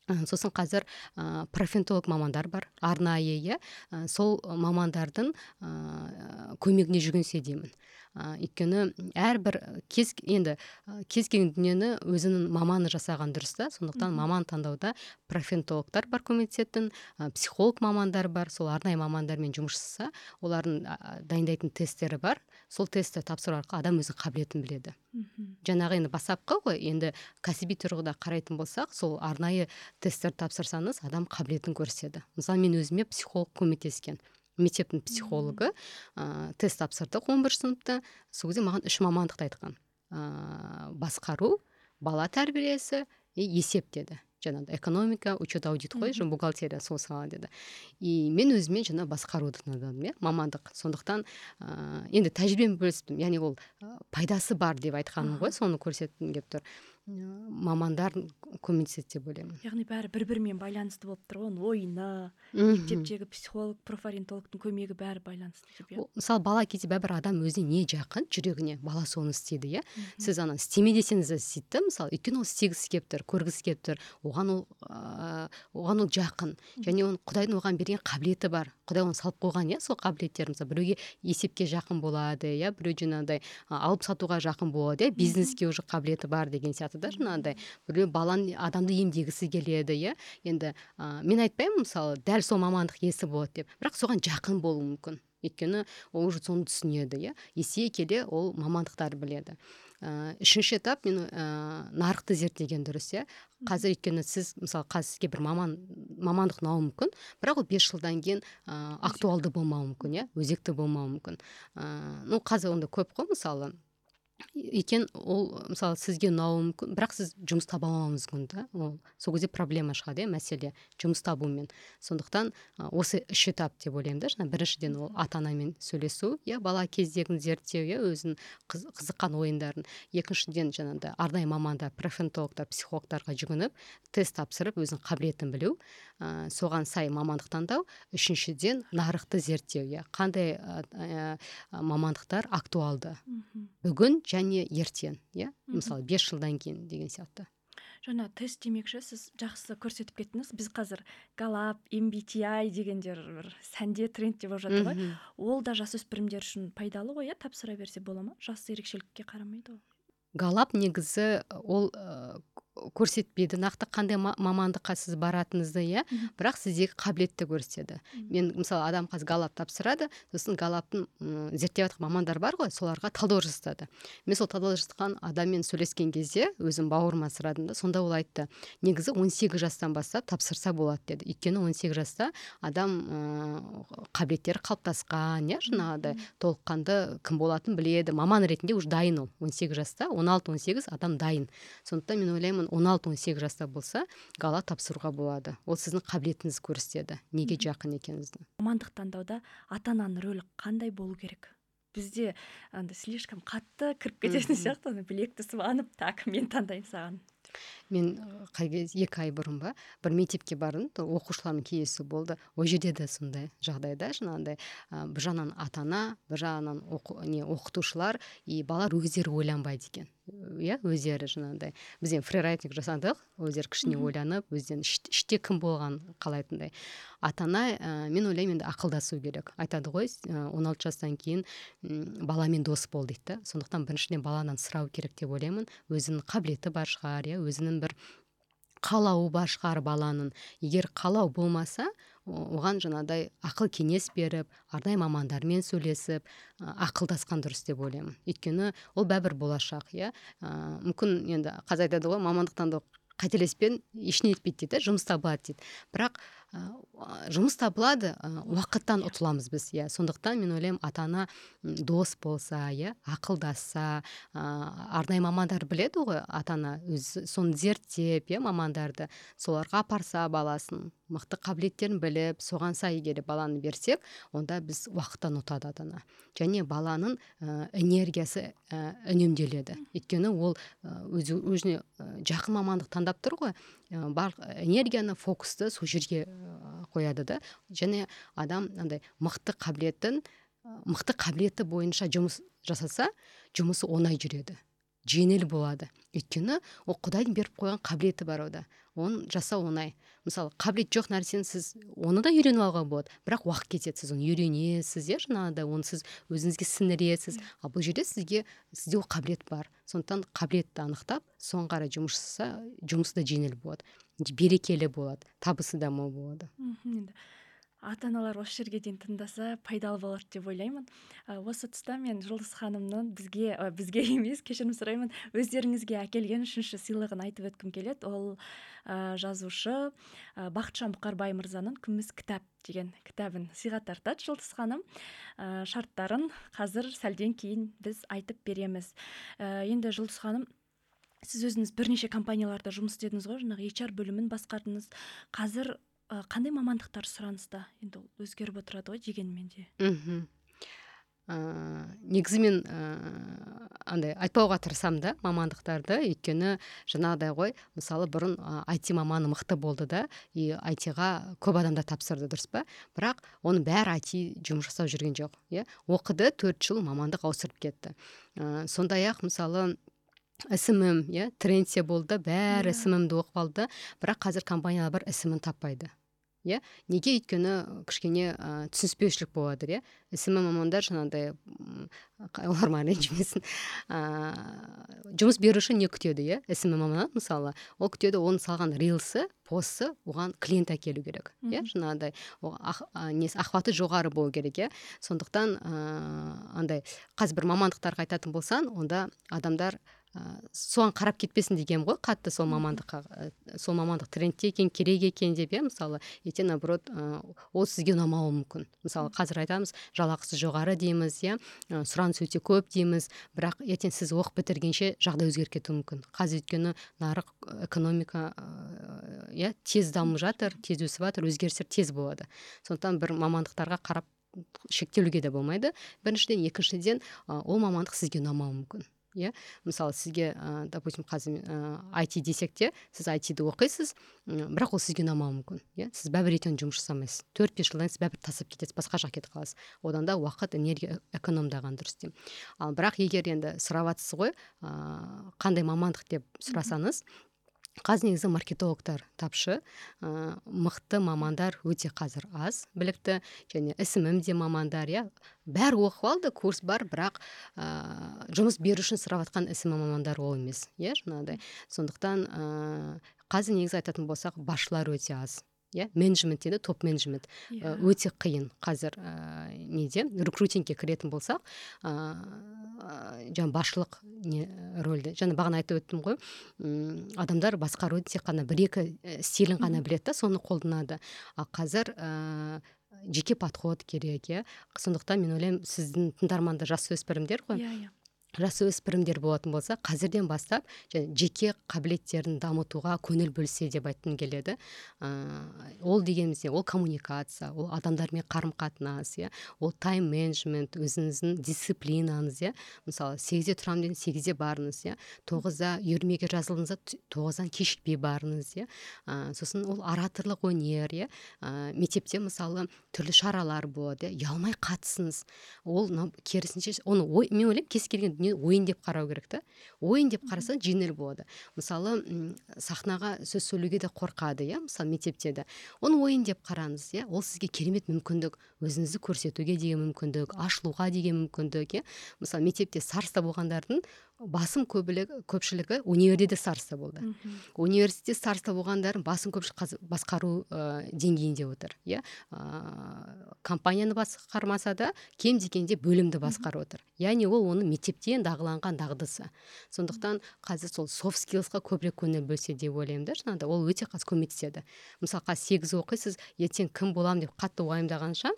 Сосын қазір ә, профентолог мамандар бар арнайы иә. Сол мамандардың ә, көмегіне жүгінсе деймін. Ә, өйткені әрбір кез енді кез келген дүниені өзінің маманы жасаған дұрыс та. Сондықтан маман таңдауда профентологтар бар көмектесетін ә, психолог мамандар бар. Сол арнайы мамандармен жұмыс жасаса олардың дайындайтын тесттері бар. Сол тестті тапсыру арқылы адам өзінің қабілетін біледі. Жаңағы енді бастапқы ғой енді кәсіби тұрғыда қарайтын болсақ сол арнайы тесттерді тапсырсаңыз адам қабілетін көрсетеді. Мысалы мен өзіме психолог көмектескен мектептің психологы ә, тест тапсырдық он бірінші сыныпта. Сол кезде маған үш мамандықты айтқан. Ә, басқару бала тәрбиесі и есеп деді. Жаңағыдай экономика учет аудит қой жаңа бухгалтерия сол сала деді. И мен өзіме жаңа басқаруды таңдадым иә мамандық. Сондықтан ә, енді тәжірибемен бөлістім яғни ол пайдасы бар деп айтқаным ғой соны көрсеткім келіп тұр. Мамандар көмектеседі деп ойлаймын. Яғни бәрі бір бірімен байланысты болып тұр ғой оның ойыны мектептегі психолог профориентологтың көмегі бәрі байланысты деп иә. Мысалы бала кезде бәрібір адам өзіне не жақын? Жүрегіне бала соны істейді иә? Сіз ана істеме десеңіз де істейді да мысалы өйткені ол істегісі келіп тұр көргісі келіп тұр оған ол оған ол жақын. Және оның құдайдың оған берген қабілеті бар. Құдай оны салып қойған иә сол қабілеттерін мысалы біреуге есепке жақын болады иә біреу жаңағыдай алып сатуға жақын болады иә бизнеске уже қабілеті бар деген сияқты да жаңағыдай біреу баланы адамды емдегісі келеді иә. Енді ә, мен айтпаймын мысалы дәл сол мамандық иесі болады деп. Бірақ соған жақын болуы мүмкін. Өйткені ол уже соны түсінеді иә. Есе келе ол мамандықтарды біледі. Ә, үшінші этап мен ә, нарықты зерттеген дұрыс иә. Қазір өйткені сіз мысалы қазір сізге бір маман мамандық ұнауы мүмкін. Бірақ ол бес жылдан кейін ә, актуалды болмауы мүмкін иә. Өзекті болмауы мүмкін. Ә, ну қазір онда көп қой мысалы. Екен ол мысалы сізге ұнауы мүмкін. Бірақ сіз жұмыс таба алмауыңыз мүмкін да. Ол сол кезде проблема шығады иә мәселе жұмыс табумен. Сондықтан осы үш этап деп ойлаймын да жаңа біріншіден ол ата анамен сөйлесу иә бала кездегін зерттеу иә өзінің қызыққан ойындарын. Екіншіден жаңағыдай арнайы мамандар профентологтар психологтарға жүгініп тест тапсырып өзінің қабілетін білу ә, соған сай мамандық таңдау. Үшіншіден нарықты зерттеу иә. Қандай ә, мамандықтар актуалды? Бүгін және ертең иә? Мысалы бес жылдан кейін деген сияқты. Жаңа тест демекші сіз жақсы көрсетіп кеттіңіз. Біз қазір галап MBTI дегендер бір сәнде трендте болып жатыр ғой. Ол да жасөспірімдер үшін пайдалы ғой иә? Тапсыра берсе бола ма? Жас ерекшелікке қарамайды ғой галап негізі ол көрсетпейді. Нақты қандай мамандыққа сіз баратыныңызды иә? Бірақ сіздегі қабілетті көрсетеді. Мен мысалы адам қазір галап тапсырады сосын галаптың зерттеп жатқан мамандар бар ғой соларға талдау жасады мен сол талдау жасаған адаммен сөйлескен кезде өзім бауырыма сұрадым да сонда ол айтты негізі 18 жастан бастап тапсырса болады деді. Өйткені 18 жаста адам ыыы қабілеттері қалыптасқан иә жаңағыдай толыққанды кім болатынын біледі. Маман ретінде уже дайын ол. 18 жаста 16-18 адам дайын. Сондықтан мен ойлаймын он алты он сегіз жаста болса гала тапсыруға болады. Ол сіздің қабілетіңізді көрсетеді неге жақын екеніңізді. Мамандық таңдауда ата ананың рөлі қандай болу керек? Бізде андай слишком қатты кіріп кететін сияқты білекті сыбанып так мен таңдаймын саған. Мен қай кез екі ай бұрын ба бір мектепке бардым оқушылармен кездесу болды. Ол жерде де сондай жағдайда жаңағындай бір жағынан ата ана бір жағынан не оқытушылар и балалар өздері ойланбайды екен. Иә өздері жаңағыдай біз енді фрирайтинг жасадық өздері кішкене ойланып өздерін іште кім болған қалайтындай. Ата ана ә, мен ойлаймын енді ақылдасу керек. Айтады ғой он алты жастан кейін баламен дос бол дейді да. Сондықтан біріншіден баладан сұрау керек деп ойлаймын. Өзінің қабілеті бар шығар иә. Өзінің бір қалауы бар шығар баланың. Егер қалау болмаса оған жаңағыдай ақыл кеңес беріп арнайы мамандармен сөйлесіп ақылдасқан дұрыс деп ойлаймын. Өйткені ол бәрібір болашақ иә. Мүмкін енді қазір айтады ғой мамандық таңдау қателеспен ештеңе етпейді дейді жұмыс табылады дейді. Бірақ жұмыс табылады уақыттан ұтыламыз біз. Иә сондықтан мен ойлаймын ата ана дос болса иә ақылдасса арнайы мамандар біледі ғой ата ана өзі соны зерттеп иә мамандарды. Соларға апарса баласын мықты қабілеттерін біліп соған сай егер баланы берсек онда біз уақыттан ұтады ата ана және баланың ә, энергиясы ә, үнемделеді. Өйткені ол өзі өзіне жақын мамандық таңдап тұр ғой. Бар энергияны фокусты сол жерге қояды да. Және адам андай мықты қабілетін мықты қабілеті бойынша жұмыс жасаса жұмысы оңай жүреді. Жеңіл болады. Өйткені ол құдайдың беріп қойған қабілеті бар ода. Оны жасау оңай. Мысалы қабілет жоқ нәрсені сіз оны да үйреніп алуға болады. Бірақ уақыт кетеді сіз оны үйренесіз иә жаңағыдай. Оны сіз өзіңізге сіңіресіз. Ал бұл жерде сізге сізде ол қабілет бар. Сондықтан қабілетті анықтап соған қарай жұмыс жасаса жұмысы да жеңіл болады. Берекелі болады табысы да мол болады. Енді ата аналар осы жерге дейін тыңдаса пайдалы болады деп ойлаймын. Осы тұста мен жұлдыз ханымның бізге бізге емес кешірім сұраймын. Өздеріңізге әкелген үшінші сыйлығын айтып өткім келеді. Ол ә, жазушы ә, бақытжан бұқарбай мырзаның күміс кітап деген кітабын сыйға тартады жұлдыз ханым. Ә, шарттарын қазір сәлден кейін біз айтып береміз. Ә, енді жұлдыз ханым сіз өзіңіз бірнеше компанияларда жұмыс істедіңіз ғой. Жаңағы HR бөлімін басқардыңыз. Қазір қандай мамандықтар сұраныста енді ол өзгеріп отырады ғой дегенмен де. Мхм. Ә, негізі мен ә, андай айтпауға тырысамын да мамандықтарды. Өйткені жаңағыдай ғой мысалы бұрын айти маманы мықты болды да и айтиға көп адамдар тапсырды дұрыс па? Бірақ оның бәрі айти жұмыс жасап жүрген жоқ иә? Оқыды төрт жыл мамандық ауыстырып кетті. Ә, сондай ақ мысалы смм иә трендте болды бәрі yeah. сммді оқып алды. Бірақ қазір компаниялар бар смін таппайды. Иә. Неге өйткені кішкене ә, түсініспеушілік болады иә. Смм мамандар жаңағыдай олар ренжімесін. Ыыы жұмыс беруші не күтеді иә? Смм маманнан мысалы ол күтеді оның салған рилсы постсы оған клиент әкелу керек иә? Жаңағыдай несі охваты жоғары болу керек иә? сондықтан ыыы андай қазір бір мамандықтарға айтатын болсаң онда адамдар соған қарап кетпесін дегенмін ғой қатты сол мамандыққа сол мамандық трендте екен керек екен деп иә. Мысалы ертең наоборот ол сізге ұнамауы мүмкін. Мысалы қазір айтамыз жалақысы жоғары дейміз иә. Сұраныс өте көп дейміз. Бірақ ертең сіз оқып бітіргенше жағдай өзгеріп кетуі мүмкін. Қазір өйткені нарық экономика иә тез дамып жатыр тез өсіп жатыр өзгерістер тез болады. Сондықтан бір мамандықтарға қарап шектелуге де болмайды. Біріншіден екіншіден ол мамандық сізге ұнамауы мүмкін. Иә? Мысалы сізге ә, допустим қазір ә, айти десек те сіз айтиді оқисыз бірақ ол сізге ұнамауы мүмкін иә? Сіз бәрібір ертең жұмыс жасамайсыз. Төрт бес жылдан кейін сіз бәрібір тастап кетесіз басқа жаққа кетіп қаласыз. Одан да уақыт энергия экономдаған дұрыс деймін. Ал бірақ егер енді сұрап жатсыз ғой ә, қандай мамандық деп сұрасаңыз қазір негізі маркетологтар тапшы. Ә, мықты мамандар өте қазір аз білікті және смм де мамандар иә. Бәрі оқып алды курс бар бірақ ә, жұмыс беру үшін сұрап жатқан мамандар ол емес иә жаңағыдай. Сондықтан ә, қазір негізі айтатын болсақ басшылар өте аз. Иә менеджмент дейді топ менеджмент. Yeah. Иә. өте қиын қазір ә, неде? Рекрутингке кіретін болсақ ыыы жаңа басшылық не рөлде жаңа бағана айтып өттім ғой. Ұм, адамдар басқаруды тек қана бір екі стилін ғана біледі да соны қолданады. Ал қазір ә, жеке подход керек иә. Сондықтан мен ойлаймын сіздің тыңдармандар жасөспірімдер ғой иә иә. Жасөспірімдер болатын болса қазірден бастап және жеке қабілеттерін дамытуға көңіл бөлсе деп айтқым келеді. Ә, ол дегеніміз не? Ол коммуникация ол адамдармен қарым қатынас иә? Ол тайм менеджмент өзіңіздің дисциплинаңыз иә? Мысалы сегізде тұрамын дедіңіз сегізде барыңыз иә? Тоғызда үйірмеге жазылдыңыз тоғыздан кешікпей барыңыз иә? Ә, сосын ол ораторлық өнер иә? Ә, мектепте мысалы түрлі шаралар болады иә? Ұялмай қатысыңыз. Ол керісінше оны ой мен ойлаймын кез келген дүние ойын деп қарау керек та. Ойын деп қарасаң жеңіл болады. Мысалы сахнаға сөз сөйлеуге де қорқады иә мысалы мектепте де. Оны ойын деп қараңыз иә ол сізге керемет мүмкіндік өзіңізді көрсетуге деген мүмкіндік ашылуға деген мүмкіндік иә. Мысалы мектепте сарста болғандардың басым көбілігі көпшілігі универде де сарста болды. Университетте сарста болғандардың басым көпшілігі қазір басқару ә, деңгейінде отыр иә. Ә, компанияны басқармаса да кем дегенде бөлімді басқарып отыр. Яғни ол оның мектептен дағыланған дағдысы. Сондықтан қазір сол софт скиллсқа көбірек көңіл бөлсе деп ойлаймын да жаңағыдай ол өте қазір көмектеседі. Мысалы қазір сегіз оқисыз ертең кім боламын деп қатты уайымдағанша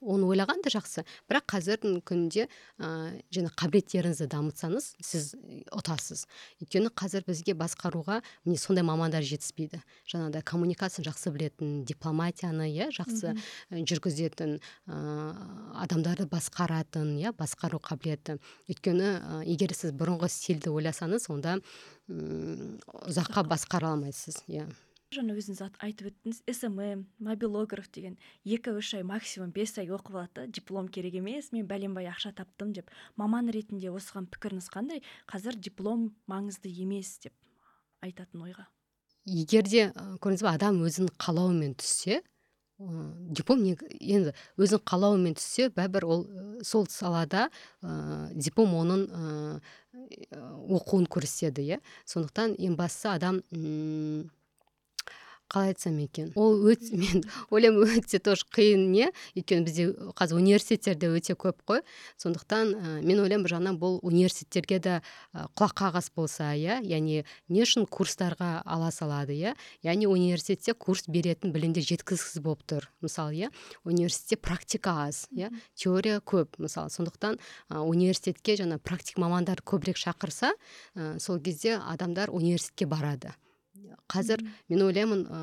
оны ойлаған да жақсы. Бірақ қазірдің күнінде ә, жаңа қабілеттеріңізді дамытсаңыз сіз ұтасыз өйткені қазір бізге басқаруға міне сондай мамандар жетіспейді. Жаңағыдай коммуникацияны жақсы білетін дипломатияны иә жақсы жүргізетін ә, адамдарды басқаратын иә басқару қабілеті. Өйткені ә, егер сіз бұрынғы стильді ойласаңыз онда ұзаққа. басқара алмайсыз иә. Жаңа өзіңіз айтып өттіңіз смм мобилограф деген екі үш ай максимум бес ай оқып алады диплом керек емес мен бәленбай ақша таптым деп. Маман ретінде осыған пікіріңіз қандай? Қазір диплом маңызды емес деп айтатын ойға. Егер де көрдіңіз ба адам өзінің қалауымен түссе диплом енді өзінің қалауымен түссе бәрібір ол сол салада ә, диплом оның ә, оқуын көрсетеді иә. Сондықтан ең бастысы адам қалай айтсам екен? Ол өте мен ойлаймын өте тоже қиын не? Өйткені бізде қазір университеттерде өте көп қой. Сондықтан ә, мен ойлаймын бір жағынан бұл университеттерге де ә, құлақ қағыс болса иә? Яғни не үшін курстарға ала салады иә? Яғни университетте курс беретін білімдер жеткізгісіз болып тұр мысалы иә? Университетте практика аз иә? Теория көп мысалы. Сондықтан ә, университетке жаңа практик мамандар көбірек шақырса ә, сол кезде адамдар университетке барады. Қазір мен ойлаймын ә,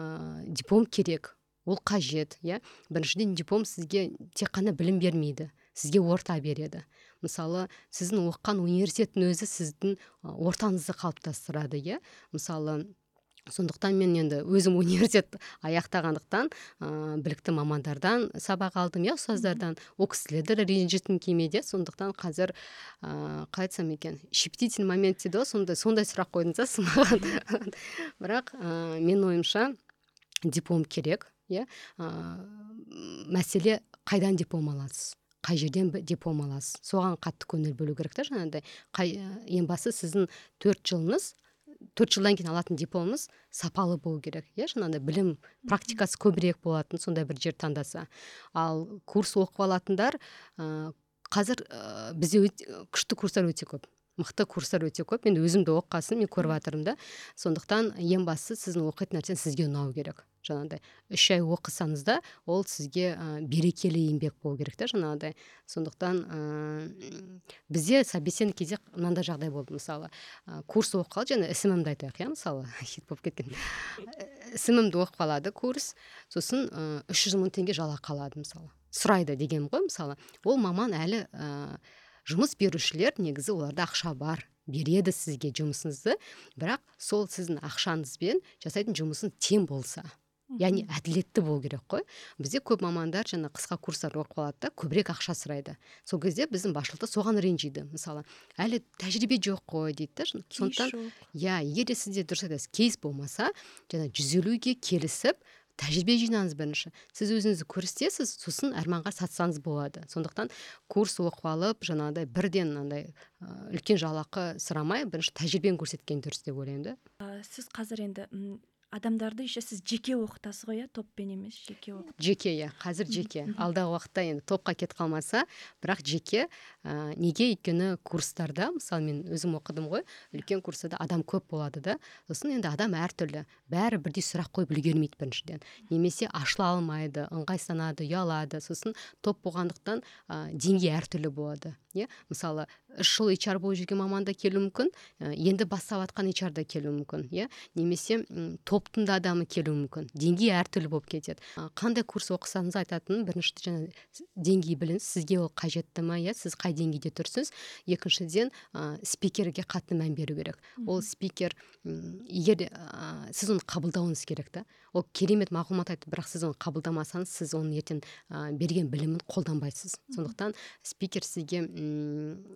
диплом керек ол қажет иә. Біріншіден диплом сізге тек қана білім бермейді сізге орта береді. Мысалы сіздің оқыған университеттің өзі сіздің ортаңызды қалыптастырады иә. Мысалы сондықтан мен енді өзім университет аяқтағандықтан ә, білікті мамандардан сабақ алдым иә ұстаздардан. Ол кісілерді ренжіткім келмейді сондықтан қазір ыыы қалай айтсам екен щепетильный момент дейді ғой сондай сондай сұрақ қойдыңыз да сіз маған бірақ ә, менің ойымша диплом керек иә мәселе қайдан диплом аласыз? Қай жерден диплом аласыз? Соған қатты көңіл бөлу керек та жаңағыдай қай ең бастысы сіздің төрт жылыңыз төрт жылдан кейін алатын дипломыңыз сапалы болу керек иә? Жаңағыдай білім практикасы көбірек болатын сондай бір жер таңдаса. Ал курс оқып алатындар ә, қазір ә, бізде күшті курстар өте көп мықты курстар өте көп. Мен өзім де мен көріп жатырмын да. Сондықтан ең бастысы сіздің оқитын нәрсеңіз сізге ұнау керек. Жаңағыдай үш ай оқысаңыз да ол сізге ә, берекелі еңбек болу керек та жаңағыдай сондықтан ә, бізде собеседник кезде мынандай жағдай болды мысалы. Ә, курс оқып қалды және ісімімді айтайық иә мысалы. Хит болып кеткен. Ісімімді оқып қалады курс. Сосын үш жүз мың теңге жалақы алады мысалы. Сұрайды дегенім ғой мысалы. Ол маман әлі ә, жұмыс берушілер негізі оларда ақша бар береді сізге жұмысыңызды. Бірақ сол сіздің ақшаңызбен жасайтын жұмысын тең болса. Яғни әділетті болу керек қой. Бізде көп мамандар жаңа қысқа курстар оқып алады да көбірек ақша сұрайды. Сол кезде біздің басшылық соған ренжиді мысалы. Әлі тәжірибе жоқ қой дейді да сондықтан иә егер де сізде дұрыс айтасыз кейс болмаса жаңа жүз елуге келісіп тәжірибе жинаңыз бірінші. Сіз өзіңізді көрсетесіз сосын арманға сатсаңыз болады. Сондықтан курс оқып алып жаңағыдай бірден мынандай үлкен жалақы сұрамай бірінші тәжірибені көрсеткен дұрыс деп ойлаймын да. Сіз қазір енді адамдарды еще сіз жеке оқытасыз ғой иә топпен емес жеке оқып. Жеке иә қазір жеке. Алдағы уақытта енді топқа кетіп қалмаса бірақ жеке ә, неге өйткені курстарда мысалы мен өзім оқыдым ғой үлкен курстарда адам көп болады да. Сосын енді адам әртүрлі бәрі бірдей сұрақ қойып үлгермейді біріншіден. Немесе ашыла алмайды ыңғайсызданады ұялады. Сосын топ болғандықтан ә, деңгей әртүрлі болады иә. Мысалы үш жыл HR болып жүрген маман да келуі мүмкін енді бастап жатқан HR да келуі мүмкін иә. Немесе топтың да адамы келуі мүмкін. Деңгей әртүрлі болып кетеді. Қандай курс оқысаңыз айтатыным бірінші жаңа деңгей біліңіз сізге ол қажетті ма иә? Сіз қай деңгейде тұрсыз? Екіншіден ә, спикерге қатты мән беру керек. Ол спикер егер ә, сіз оны қабылдауыңыз керек та. Ол керемет мағлұмат айтты бірақ сіз оны қабылдамасаңыз сіз оның ертең ә, берген білімін қолданбайсыз. Сондықтан спикер сізге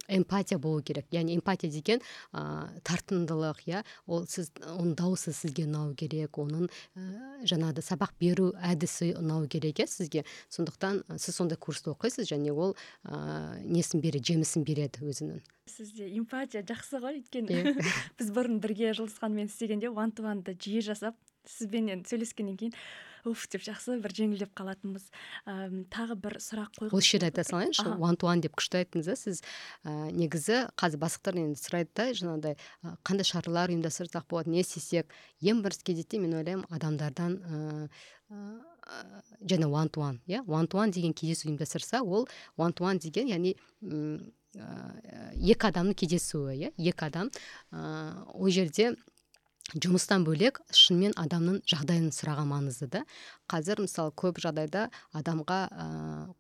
эмпатия болу керек. Яғни эмпатия деген ә, тартымдылық иә? Ол сіз оның дауысы сізге ұнау керек. Оның ә, жаңағыдай сабақ беру әдісі ұнау керек иә сізге. Сондықтан сіз сондай курсты оқисыз және ол ә, несін береді жемісін береді өзінің. Сізде эмпатия жақсы ғой өйткені. Біз бұрын бірге жұлдыз ханыммен істегенде уан ту ванды жиі жасап сізбенен сөйлескеннен кейін уф деп жақсы бір жеңілдеп қалатынбыз. Ә, тағы бір сұрақ қой осы жерде айта салайыншы. Уан ту деп күшті айттыңыз да сіз. Ә, негізі қазір бастықтар енді сұрайды да жаңағыдай қандай шаралар ұйымдастырсақ болады не істесек? Ең бірінші кезекте мен ойлаймын адамдардан ә, және уан ту ван иә? Уан ту ван деген кездесу ұйымдастырса ол уан ту ван деген яғни екі адамның кездесуі иә? Екі адам ыыы ол жерде жұмыстан бөлек шынымен адамның жағдайын сұраған маңызды да. Қазір мысалы көп жағдайда адамға ә,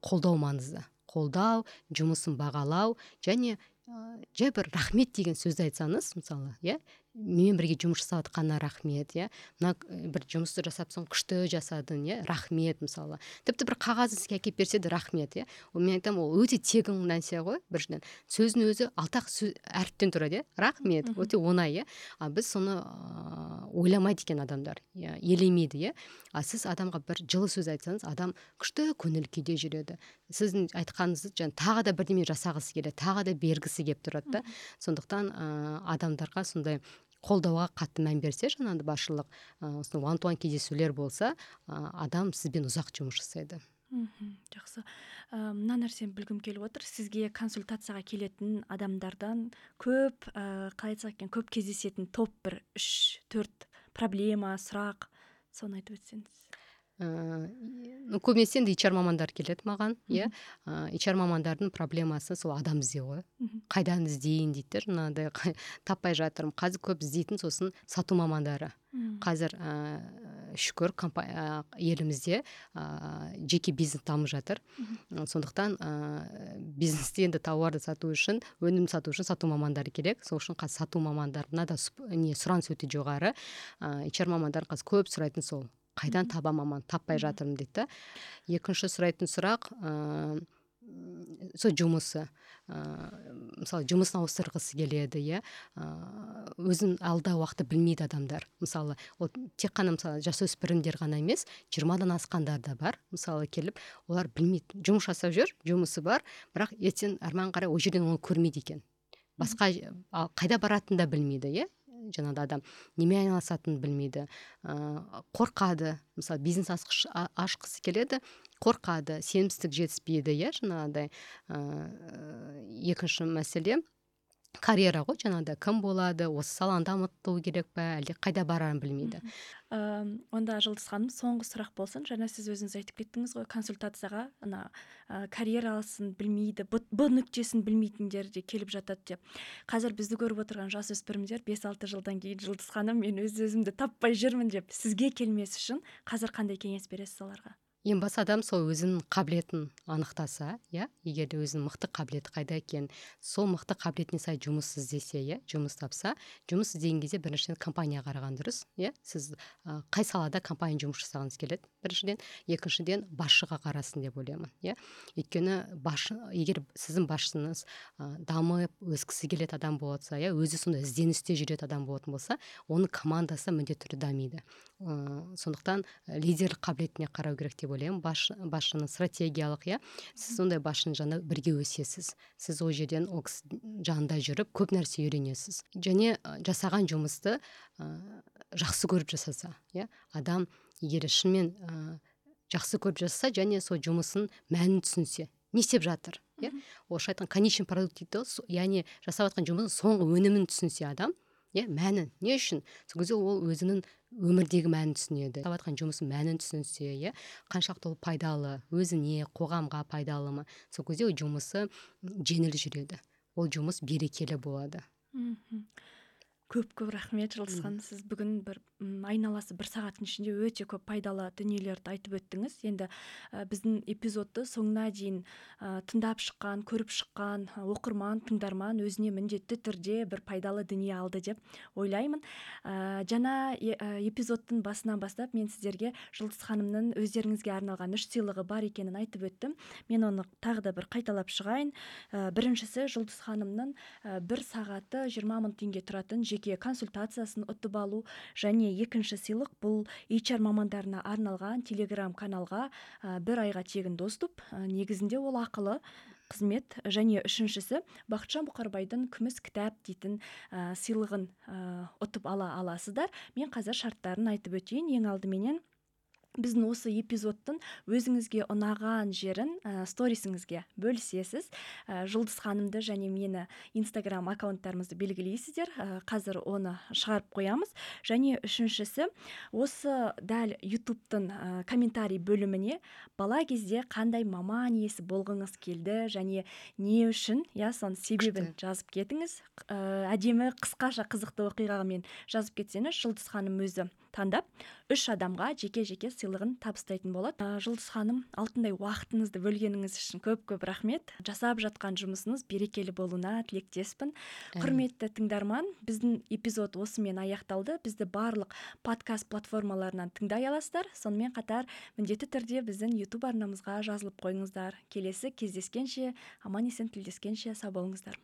қолдау маңызды. Қолдау жұмысын бағалау және ә, жай бір рахмет деген сөзді айтсаңыз мысалы иә менімен бірге жұмыс жасап жатқанына рахмет иә. Мына бір жұмысты жасапсың күшті жасадың иә. Рахмет мысалы. Тіпті бір қағаз сізге әкеліп берсе де рахмет иә. Ол мен айтамын ол өте тегін нәрсе ғой біріншіден. Сөздің өзі алтақ сөз әріптен тұрады иә. Рахмет өте оңай иә. А біз соны ыыы ойламайды екен адамдар иә елемейді иә. А сіз адамға бір жылы сөз айтсаңыз адам күшті көңіл күйде жүреді. Сіздің айтқаныңызды жаңа тағы да бірдеме жасағысы келеді тағы да бергісі келіп тұрады да. Сондықтан ыыы адамдарға сондай қолдауға қатты мән берсе жаңағыдай басшылық осындай уан туан кездесулер болса адам сізбен ұзақ жұмыс жасайды. Мхм жақсы. Мына нәрсені білгім келіп отыр. Сізге консультацияға келетін адамдардан көп ә, қалай айтсақ екен көп кездесетін топ бір үш төрт проблема сұрақ соны айтып өтсеңіз. Көбінесе енді HR мамандар келеді маған иә. HR мамандардың проблемасы сол адам іздеу ғой қайдан іздейін дейді да жаңағыдай таппай жатырмын. Қазір көп іздейтін сосын сату мамандары. Қазір ә, шүкір елімізде ә, жеке бизнес дамып жатыр. Сондықтан ә, бизнесте енді тауарды сату үшін өнім сату үшін сату мамандары керек. Сол үшін қазір сату мамандарына да не сұраныс өте жоғары. Ә, HR мамандары қазір көп сұрайтын сол. Қайдан таба маман таппай жатырмын дейді. Да екінші сұрайтын сұрақ ыыы сол жұмысы. Ыыы мысалы жұмысын ауыстырғысы келеді иә. Өзін алда уақытты білмейді адамдар. Мысалы ол тек қана мысалы жасөспірімдер ғана емес жиырмадан асқандар да бар. Мысалы келіп олар білмейді. Жұмыс жасап жүр жұмысы бар бірақ ертең әрмен қарай ол жерден оны көрмейді екен. Басқа қайда баратынын да білмейді иә. Жаңағыдай адам немен айналысатынын білмейді. Ыыы қорқады. Мысалы бизнес ашқысы келеді қорқады сенімсіздік жетіспейді иә жаңағыдай. Ыыы екінші мәселе карьера ғой жаңағыдай кім болады осы саланы дамыту керек па әлде қайда барарын білмейді. Ыыы онда жұлдыз ханым соңғы сұрақ болсын. Жаңа сіз өзіңіз айтып кеттіңіз ғой консультацияға ана ә, карьерасын білмейді б нүктесін білмейтіндер де келіп жатады деп. Қазір бізді көріп отырған жасөспірімдер бес алты жылдан кейін жұлдыз ханым мен өз өзімді таппай жүрмін деп сізге келмес үшін қазір қандай кеңес бересіз оларға? Ең басты адам сол өзінің қабілетін анықтаса иә егер де өзінің мықты қабілеті қайда екенін сол мықты қабілетіне сай жұмыс іздесе иә жұмыс тапса жұмыс іздеген кезде біріншіден компанияға қараған дұрыс иә сіз ә, қай салада компания жұмыс жасағыңыз келеді біріншіден. Екіншіден басшыға қарасын деп ойлаймын иә. Өйткені басшы егер сіздің басшыңыз ә, дамып өскісі келетін адам болса иә өзі сондай ізденісте жүретін адам болатын болса оның командасы міндетті түрде дамиды. Ыыы сондықтан лидерлік қабілетіне қарау керек деп ойлаймын басшының стратегиялық иә? Сіз сондай басшының жанында бірге өсесіз. Сіз ол жерден ол кісі жанында жүріп көп нәрсе үйренесіз. Және жасаған жұмысты ә, жақсы көріп жасаса иә? Адам егер шынымен ә, жақсы көріп жасаса және сол жұмысын мәнін түсінсе не істеп жатыр иә? Орысша айтқан конечный продукт дейді яғни жасап жатқан жұмысының соңғы өнімін түсінсе адам иә мәнін. Не үшін? Сол кезде ол өзінің өмірдегі мәнін түсінеді. Жасап жатқан мәнін түсінсе иә қаншалықты ол пайдалы өзіне қоғамға пайдалы ма? Сол кезде ол жұмысы жеңіл жүреді. Ол жұмыс берекелі болады. Мхм. Көп көп рахмет жұлдыз ханым сіз бүгін бір айналасы бір сағаттың ішінде өте көп пайдалы дүниелерді айтып өттіңіз. Енді ә, біздің эпизодты соңына дейін ә, тыңдап шыққан көріп шыққан оқырман тыңдарман өзіне міндетті түрде бір пайдалы дүние алды деп ойлаймын. Ә, жаңа эпизодтың басынан бастап мен сіздерге жұлдыз ханымның өздеріңізге арналған үш сыйлығы бар екенін айтып өттім. Мен оны тағы да бір қайталап шығайын. Ә, біріншісі жұлдыз ханымның ә, бір сағаты жиырма мың теңге тұратын жеке консультациясын ұтып алу және екінші сыйлық бұл HR мамандарына арналған телеграм каналға бір айға тегін доступ негізінде ол ақылы қызмет және үшіншісі бақытжан бұқарбайдың күміс кітап дейтін ә, сыйлығын ә, ұтып ала аласыздар. Мен қазір шарттарын айтып өтейін. Ең алдыменен біздің осы эпизодтың өзіңізге ұнаған жерін ә, сторисіңізге бөлісесіз. Ә, жұлдыз ханымды және мені инстаграм аккаунттарымызды белгілейсіздер. Ә, қазір оны шығарып қоямыз. Және үшіншісі осы дәл ютубтың ә, комментарий бөліміне бала кезде қандай маман иесі болғыңыз келді және не үшін иә соның себебін жазып кетіңіз. Ә, әдемі қысқаша қызықты оқиғамен жазып кетсеңіз жұлдыз ханым өзі таңдап үш адамға жеке жеке сыйлығын табыстайтын болады. Ә, жұлдыз ханым алтындай уақытыңызды бөлгеніңіз үшін көп көп рахмет. Жасап жатқан жұмысыңыз берекелі болуына тілектеспін. Құрметті тыңдарман біздің эпизод осымен аяқталды. Бізді барлық подкаст платформаларынан тыңдай аласыздар. Сонымен қатар міндетті түрде біздің ютуб арнамызға жазылып қойыңыздар. Келесі кездескенше аман есен тілдескенше сау болыңыздар.